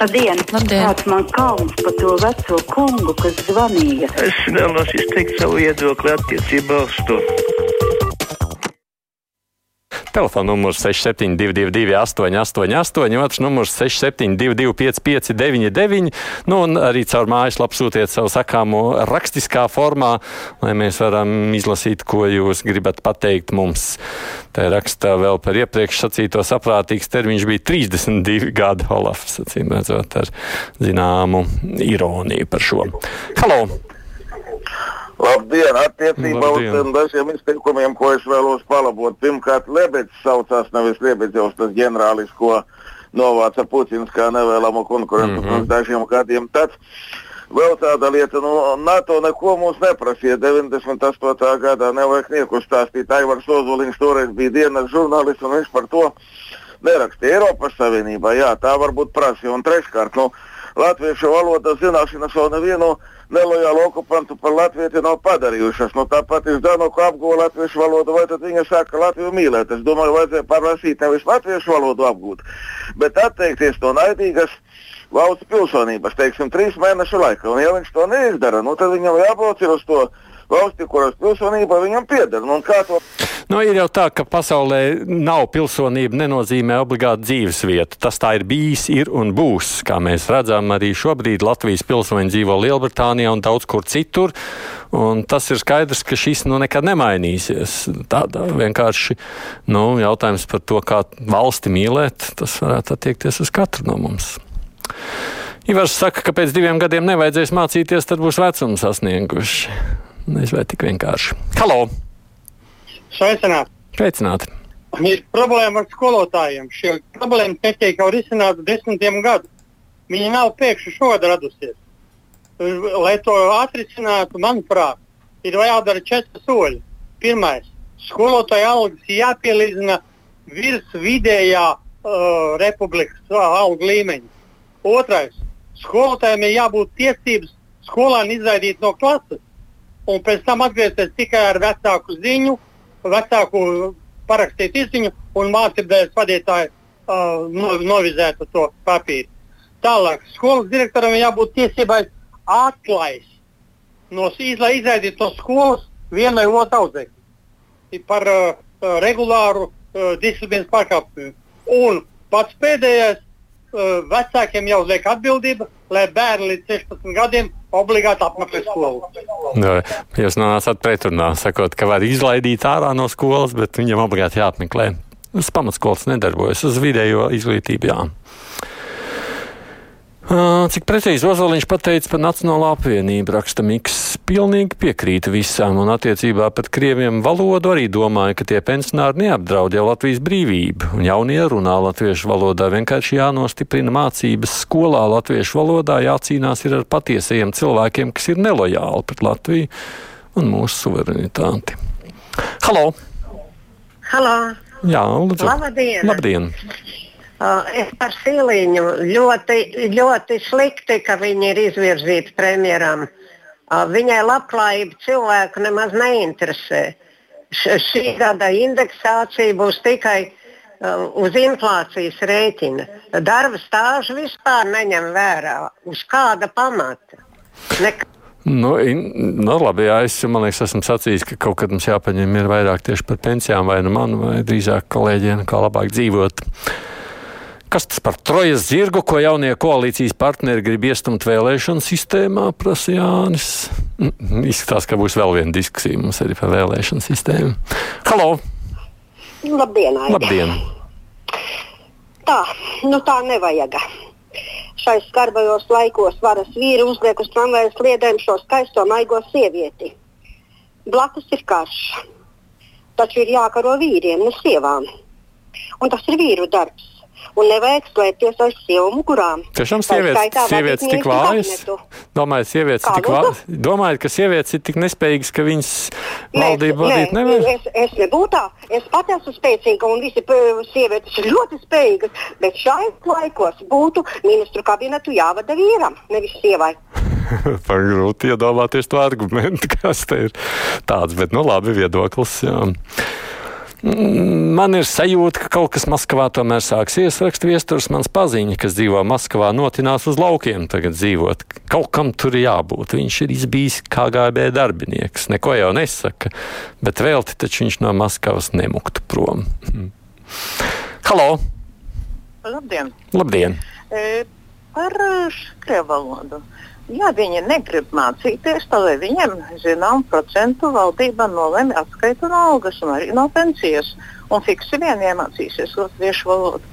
Labdien! Labdien. Kāds man kauns par to veco kungu, kas zvanīja? Es vēlos izteikt savu viedokli attiecībā uz to. Telefona numurs 6722, 888, otrs numurs 672, 559, nu, un arī caur mājaslapu sūtiet savu sakāmo rakstiskā formā, lai mēs varam izlasīt, ko jūs gribat pateikt mums. Tā rakstā vēl par iepriekš sacīto saprātīgs termiņš bija 32 gadi, Olafs, acīm redzot, ar zināmu ironiju par šo. Halo! Labdien! Attiecībā Labdien. uz tiem dažiem izteikumiem, ko es vēlos palabot. Pirmkārt, Lebedis saucās nevis Lebedis, tas ģenerālis, ko novāca Putins kā nevēlamu konkurentu mm -hmm. pirms dažiem gadiem. Tad vēl tāda lieta, nu, NATO neko mums neprasīja. 98. gadā nevajag nieku stāstīt. Aivars Ozoliņš toreiz bija dienas žurnālists un viņš par to nerakstīja. Eiropas Savienībā, jā, tā varbūt prasīja. Un treškārt, nu, latviešu valodas zināšanas vēl nevienu nelojālu okupantu par latvieti nav padarījušas. Nu, tāpat ir Danoka apguva latviešu valodu, vai tad viņa sāka Latviju mīlēt. Es domāju, vajadzēja parasīt nevis latviešu valodu apgūt, bet atteikties no naidīgas valsts pilsonības, teiksim, trīs mēnešu laikā. Un ja viņš to neizdara, nu, tad viņam jābrauc uz to valsti, kuras pilsonība viņam pieder. Nu, to Nu, ir jau tā, ka pasaulē nav pilsonība, nenozīmē obligāti dzīves vieta. Tas tā ir bijis, ir un būs. Kā mēs redzam, arī šobrīd Latvijas pilsoņi dzīvo Lielbritānijā un daudz kur citur. Un tas ir skaidrs, ka šis nu nekad nemainīsies. Tādā vienkārši nu, jautājums par to, kā valsti mīlēt, tas varētu attiekties uz katru no mums. Ivars saka, ka pēc diviem gadiem nevajadzēs mācīties, tad būs vecumu sasnieguši. Nezinu, vai tik vienkārši. Halo! Sveicināt! Sveicināti! Ir problēma ar skolotājiem. Šie problēma netiek jau risināta desmitiem gadu. Viņa nav pēkšņi šogad radusies. Lai to atrisinātu, manuprāt, ir jādara četri soļi. Pirmais - skolotāja algas jāpielīdzina virs vidējā uh, republikas uh, algu līmeņa. Otrais - skolotājiem ir jābūt tiesības skolēnu izraidīt no klases un pēc tam atgriezties tikai ar vecāku ziņu, vecāku parakstīt izziņu un mācībdēļas vadītāju uh, no, novizētu to papīru. Tālāk, skolas direktoram ir jābūt tiesībai atlaist no iz- lai izraidītu no skolas vienu vai otru audzēkni par uh, regulāru uh, disciplīnas pārkāpumu. Un pats pēdējais, uh, vecākiem jāuzliek atbildība, lai bērni līdz 16 gadiem obligāti apmeklē skolu. Nu, Jūs nonācāt pretrunā, sakot, ka var izlaidīt ārā no skolas, bet viņam obligāti jāapmeklē. Uz pamatskolas nedarbojas, uz vidējo izglītību jā. Ā, Cik precīzi Ozoliņš pateica par Nacionālo apvienību, raksta Miks. Pilnīgi piekrīt visam, un attiecībā pret krieviem valodu arī domāju, ka tie pensionāri neapdraud jau Latvijas brīvību, un jaunie runā latviešu valodā. Vienkārši jānostiprina mācības skolā latviešu valodā, jācīnās ir ar patiesajiem cilvēkiem, kas ir nelojāli pret Latviju un mūsu suverenitāti. Halo! Halo! Jā, lūdzu. Labdien! Labdien! Uh, es par Siliņu ļoti, ļoti slikti, ka viņi ir izvirzīti premjeram. Uh, viņai labklājība cilvēku nemaz neinteresē. Šī gada indeksācija būs tikai uz inflācijas rēķina. Darba stāžu vispār neņem vērā. Uz kāda pamata? Nek Nu, in, nu, labi, jā, es man liekas, esmu sacījis, ka kaut kad mums jāpaņem ir vairāk tieši par pensijām, vai nu man, vai drīzāk kolēģiem, kā labāk dzīvot. Kas tas par trojas zirgu, ko jaunie koalīcijas partneri grib iestumt vēlēšanu sistēmā, prasa Jānis. Mm, Izskatās, ka būs vēl viena diskusija mums arī par vēlēšanu sistēmu. Halo! Labdien! Aida. Labdien! Tā, nu tā nevajag. Šais skarbajos laikos varas vīri uzliek uz tramvajas sliedēm šo skaisto maigo sievieti. Blakus ir karš. Taču ir jākaro vīriem, ne sievām. Un tas ir vīru darbs. Un nevajag slēpties aiz sievu mugurām. Tiešām sievietes, sievietes tik vājas. Domājat, sievietes ir tik vājas. Domājat, ka sievietes ir tik nespējīgas, ka viņas valdību vadīt nevar? es, es nebūtu tā. Es pati esmu spēcīga un visi sievietes ir ļoti spējīgas. Bet šajos laikos būtu ministru kabinetu jāvada vīram, nevis sievai. Par grūti iedomāties to argumentu, kas te ir tāds, bet nu labi viedoklis. Jā. Man ir sajūta, ka kaut kas Maskavā tomēr sāksies. Raksta viesturs mans paziņa, kas dzīvo Maskavā, notinās uz laukiem tagad dzīvot. Kaut kam tur jābūt. Viņš ir bijis KGB darbinieks. Neko jau nesaka, bet velti taču viņš no Maskavas nemuktu prom. Halo! Labdien! Labdien. E, par krievu valodu. Ja viņi negrib mācīties, tad viņiem zinām procentu valdība nolēma atskaitu no algas un arī no pensijas. Un fiksi vien iemācīsies latviešu valodu.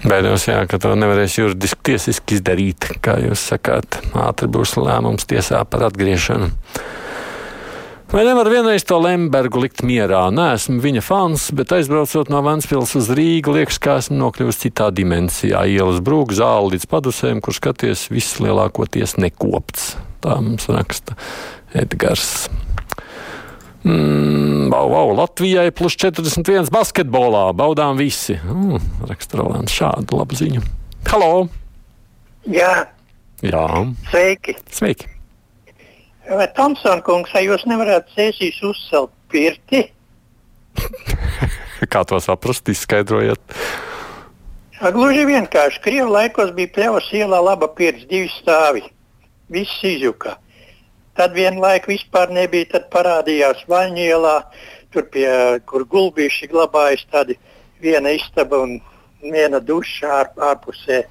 Baidos, jā, ka to nevarēs juridiski tiesiski izdarīt, kā jūs sakāt. Ātri būs lēmums tiesā par atgriešanu. Vai nevar vienreiz to Lembergu likt mierā? Nē, esmu viņa fans, bet aizbraucot no Vanspils uz Rīgu, liekas, ka esmu nokļuvis citā dimensijā. Ielas brūk, zāle līdz padusēm, kur skaties, viss lielākoties nekopts. Tā mums raksta Edgars. Mm, wow, wow, Latvijai plus 41 basketbolā. Baudām visi. Mm, raksta Rolands šādu labu ziņu. Halo! Jā, Jā, sveiki! sveiki! Vai Tomsona kungs, vai jūs nevarētu sēsīs uzcelt pirti? Kā to saprast, izskaidrojiet. Gluži vienkārši. Krievu laikos bija pļavas ielā laba pirts, divi stāvi. Viss izjuka. Tad vienu laiku vispār nebija, tad parādījās Vaņu ielā, tur pie, kur gulbīši glabājas tādi viena istaba un viena duša ār, ārpusē.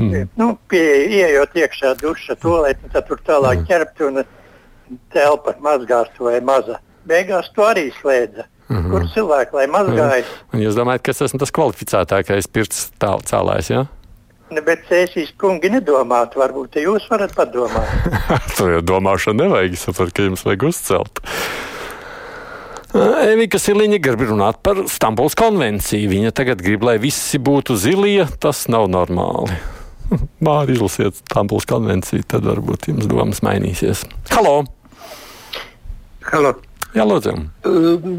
Mm. Nu, pie, ieejot iekšā duša, tolēt, tad tur tālāk ķerpt un telpa mazgāstu vai maza. Beigās to arī slēdza. Mm -hmm. Kur cilvēki lai mazgājas? Un jūs domājat, ka es esmu tas kvalificētākais pirts cēlājs, jā? Ne, bet sēsīs kungi nedomātu, varbūt te jūs varat padomāt. to jau domāšanu nevajag, es saprotu, ka jums vajag uzcelt. Evika Siliņa grib runāt par Stambuls konvenciju. Viņa tagad grib, lai visi būtu zilie. Tas nav normāli. Māri izlasiet Stambuls konvenciju, tad varbūt jums domas mainīsies. Halo! Halo. Jā, lūdzu.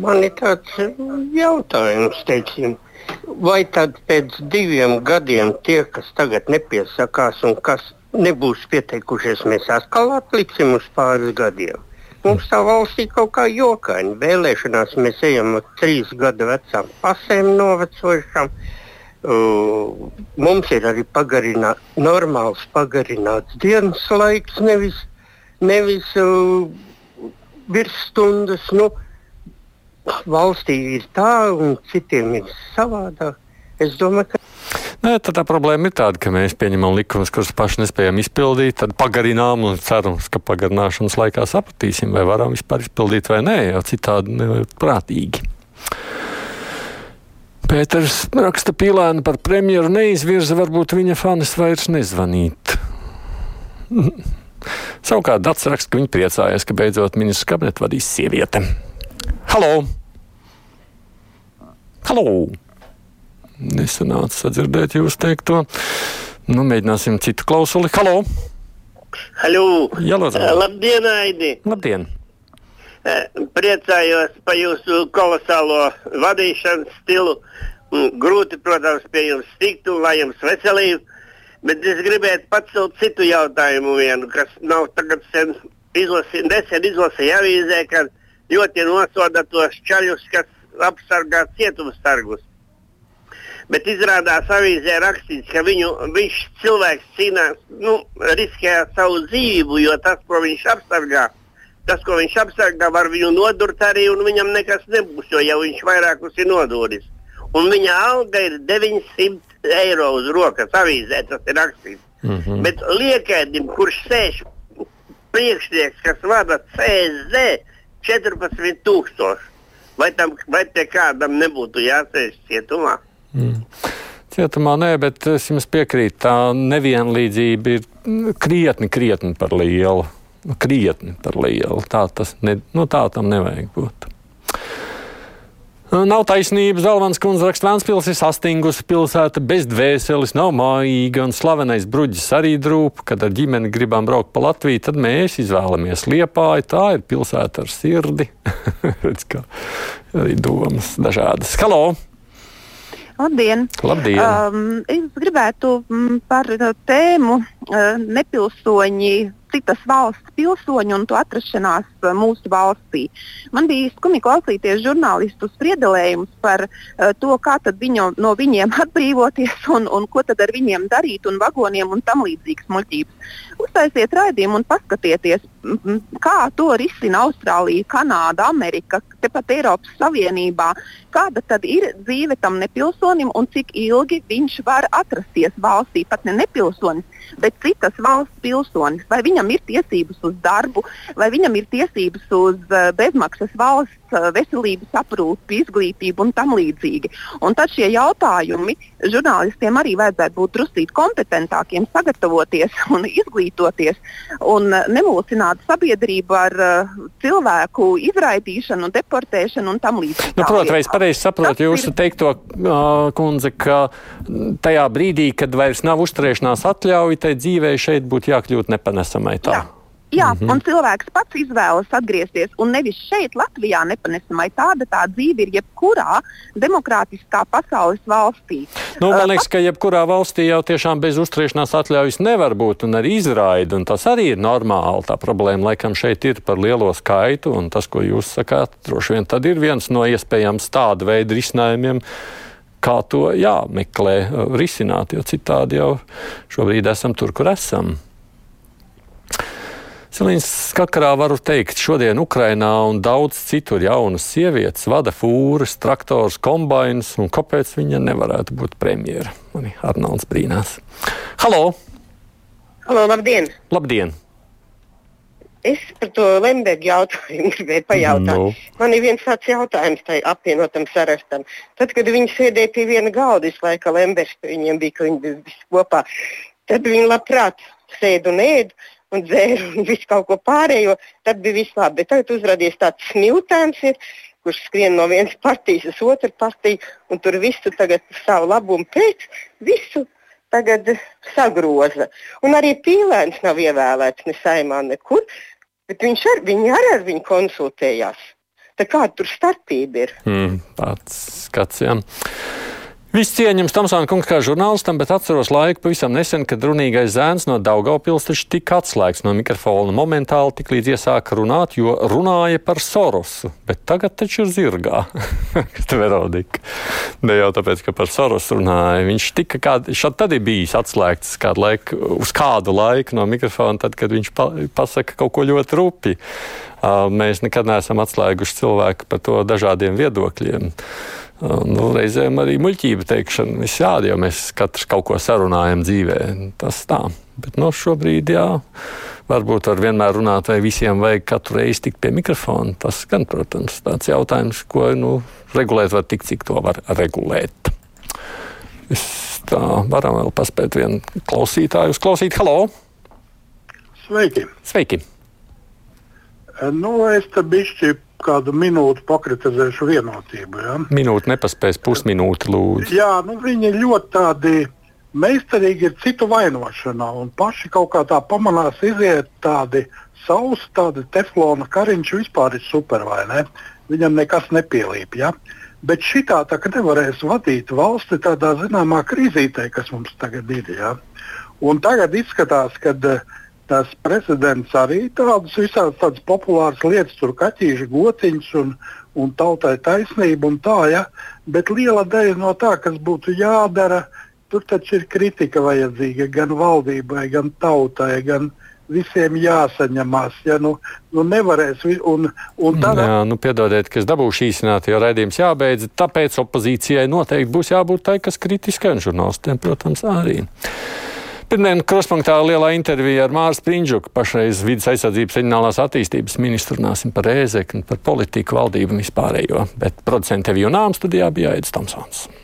Man ir tāds jautājums, teiksim, vai tad pēc diviem gadiem tie, kas tagad nepiesakās un kas nebūs pieteikušies, mēs atkal atliksim uz pāris gadiem? Mums tā valstī kaut kā jokaini. Vēlēšanās mēs ejam ar trīs gadu vecām pasēm novecojušām. Uh, mums ir arī pagarinā, normāls pagarināts dienas laiks, nevis, nevis uh, virsstundas. Nu, valstī ir tā, un citiem ir savādāk. Es domāju, ka Nē, tad tā problēma ir tāda, ka mēs pieņemam likumus, kurus paši nespējam izpildīt, tad pagarinām un cerams, ka pagarināšanas laikā sapratīsim, vai varam vispār izpildīt vai nē, jo citādi nevar prātīgi. Pēters raksta pīlēnu par premjeru neizvirza, varbūt viņa fanis vairs nezvanīt. Savukārt Dats raksta, ka viņa priecājas, ka beidzot ministrs kabinetu vadīs sieviete. Halo! Halo! Nesanāca sadzirdēt jūs teikto. Nu, mēģināsim citu klausuli. Halo! Halo! Jā, lūdzu. Eh, Labdien, Aidi! Labdien! Eh, Priecājos par jūsu kolosālo vadīšanas stilu. Mm, Grūti, protams, pie jums tikt un lai jums veselība. Bet es gribētu pacelt citu jautājumu, vienu, kas nav tagad sen izlasīts, nesen izlasīja avīzē, ka ļoti nosoda tos čaļus, kas apsargā cietumstargus. Bet izrādās avīzē rakstīts, ka viņu, viņš cilvēks cīnās, nu, riskē savu dzīvību, jo tas, ko viņš apsargā, tas, ko viņš apsargā, var viņu nodurt arī, un viņam nekas nebūs, jo jau viņš vairākus ir noduris. Un viņa alga ir 900 eiro uz rokas avīzē, tas ir rakstīts. Mm -hmm. Bet liekēdim, kurš sēž priekšnieks, kas vada CSD 14,000, vai, tam, vai te kādam nebūtu jāsēž cietumā? Mm. Cietumā nē, bet es jums piekrītu, tā nevienlīdzība ir mm, krietni, krietni par lielu. Krietni par lielu. Tā, tas ne, nu, tā tam nevajag būt. Nav taisnības. Zalmans kundze raksta, Vēnspils ir sastingusi pilsēta bez dvēseles, nav mājīga un slavenais bruģis arī drūp. Kad ar ģimeni gribam braukt pa Latviju, tad mēs izvēlamies liepāju. Tā ir pilsēta ar sirdi. Redz, kā arī domas dažādas. Halo! Labdien! Labdien. Um, es gribētu mm, par tēmu nepilsoņi citas valsts pilsoņi un to atrašanās mūsu valstī. Man bija skumji klausīties žurnālistu spriedelējumus par uh, to, kā viņu, no viņiem atbrīvoties un, un ko tad ar viņiem darīt, un vagoniem un tam līdzīgas muļķības. Uztaisiet raidījumu un paskatieties, kā to risina Austrālija, Kanāda, Amerika, tepat Eiropas Savienībā. Kāda tad ir dzīve tam nepilsonim un cik ilgi viņš var atrasties valstī, pat ne nepilsonis, bet citas valsts pilsonis? Vai viņam ir tiesības uz darbu, vai viņam ir tiesības uz uh, bezmaksas valsts uh, veselības aprūpi, izglītību un tam līdzīgi? Un tad šie jautājumi žurnālistiem arī vajadzētu būt drusīt kompetentākiem, sagatavoties un izglītoties un uh, nemulsināt sabiedrību ar uh, cilvēku izraidīšanu, deportēšanu un tam līdzīgi. Nu, Protams, es pareizi saprotu jūsu teikto, uh, kundze, ka tajā brīdī, kad vairs nav uzturēšanās atļauja, tai dzīvē šeit būtu jākļūt nepanesamai tā? Jā. Jā, mm -hmm. un cilvēks pats izvēlas atgriezties. Un nevis šeit, Latvijā, nepanesamai tāda tā dzīve ir jebkurā demokrātiskā pasaules valstī. Nu, man liekas, ka jebkurā valstī jau tiešām bez uzturēšanās atļaujas nevar būt un arī izraida. Un tas arī ir normāli. Tā problēma laikam šeit ir par lielo skaitu. Un tas, ko jūs sakāt, droši vien tad ir viens no iespējams tāda veida risinājumiem kā to jāmeklē, risināt, jo citādi jau šobrīd esam tur, kur esam. Silīnas skakarā varu teikt, šodien Ukrainā un daudz citur jaunas sievietes vada fūras, traktors, kombainus, un kāpēc viņa nevarētu būt premjera? Mani Arnolds brīnās. Halo! Halo, labdien! Labdien! Es par to Lemberga jautājumu gribēju pajautāt. No. Man ir viens tāds jautājums tai apvienotam sarakstam. Tad, kad viņi sēdēja pie viena galda, visu laiku Lembergs pie viņiem bija, ka viņi bija visi kopā, tad viņi labprāt sēd un ēd un dzēra un visu kaut ko pārējo, tad bija viss labi. Bet tagad uzrādījās tāds smiltēns, ir, kurš skrien no vienas partijas uz otru partiju, un tur visu tagad savu labumu pēc, visu tagad sagroza. Un arī pīlēns nav ievēlēts ne saimā nekur, bet viņš ar, viņi arī ar viņu konsultējās. Tā kā tur starpība ir? Mm, tāds skats, jā. Viss cieņams Tamsāna kungs kā žurnālistam, bet atceros laiku pavisam nesen, kad runīgais zēns no Daugavpils taču tika atslēgts no mikrofona momentāli, tik līdz iesāka runāt, jo runāja par Sorosu. Bet tagad taču ir zirgā. Verodika. Ne jau tāpēc, ka par Sorosu runāja. Viņš tika kād, šad tad ir bijis atslēgts kādu laiku, uz kādu laiku no mikrofona, tad, kad viņš pa, pasaka kaut ko ļoti rupi. Mēs nekad neesam atslēguši cilvēku par to dažādiem viedokļiem. Nu, reizēm arī muļķība teikšana jāda, jo mēs katrs kaut ko sarunājam dzīvē. Tas tā. Bet nu, šobrīd, jā, varbūt var vienmēr runāt, vai visiem vajag katru reizi tikt pie mikrofona. Tas gan, protams, tāds jautājums, ko nu, regulēt var tik, cik to var regulēt. Es tā varam vēl paspēt vienu klausītāju uzklausīt. Halo! Sveiki! Sveiki! Nu, es te bišķi kādu minūti pakritizēšu vienotību. Ja? Minūte nepaspēs, pusminūte lūdzu. Jā, nu, viņi ļoti tādi meistarīgi ir citu vainošanā un paši kaut kā tā pamanās iziet tādi sausi, tādi teflona kariņš vispār ir super vai ne? Viņam nekas nepielīp. Ja? Bet šitā tā kā nevarēs vadīt valsti tādā zināmā krīzītē, kas mums tagad ir. Ja? Un tagad izskatās, ka uh, tas prezidents arī tādas visādas tādas populāras lietas, tur kaķīši, gociņš un, un tautai taisnība un tā, ja? bet liela daļa no tā, kas būtu jādara, tur taču ir kritika vajadzīga gan valdībai, gan tautai, gan visiem jāsaņemās. Ja, nu, nu nevarēs, un, un tādā... Jā, nu piedodiet, ka es dabūšu īsināt, jo raidījums jābeidz, tāpēc opozīcijai noteikti būs jābūt tai, kas kritiskai, un žurnālistiem, protams, arī. Pirmdien kruspunktā lielā intervija ar Mārs Prindžuku, pašreiz vidas aizsardzības reģionālās attīstības ministru, runāsim par ēzekni, par politiku, valdību un vispārējo. Bet producente Vijunām studijā bija Aits Tomsons.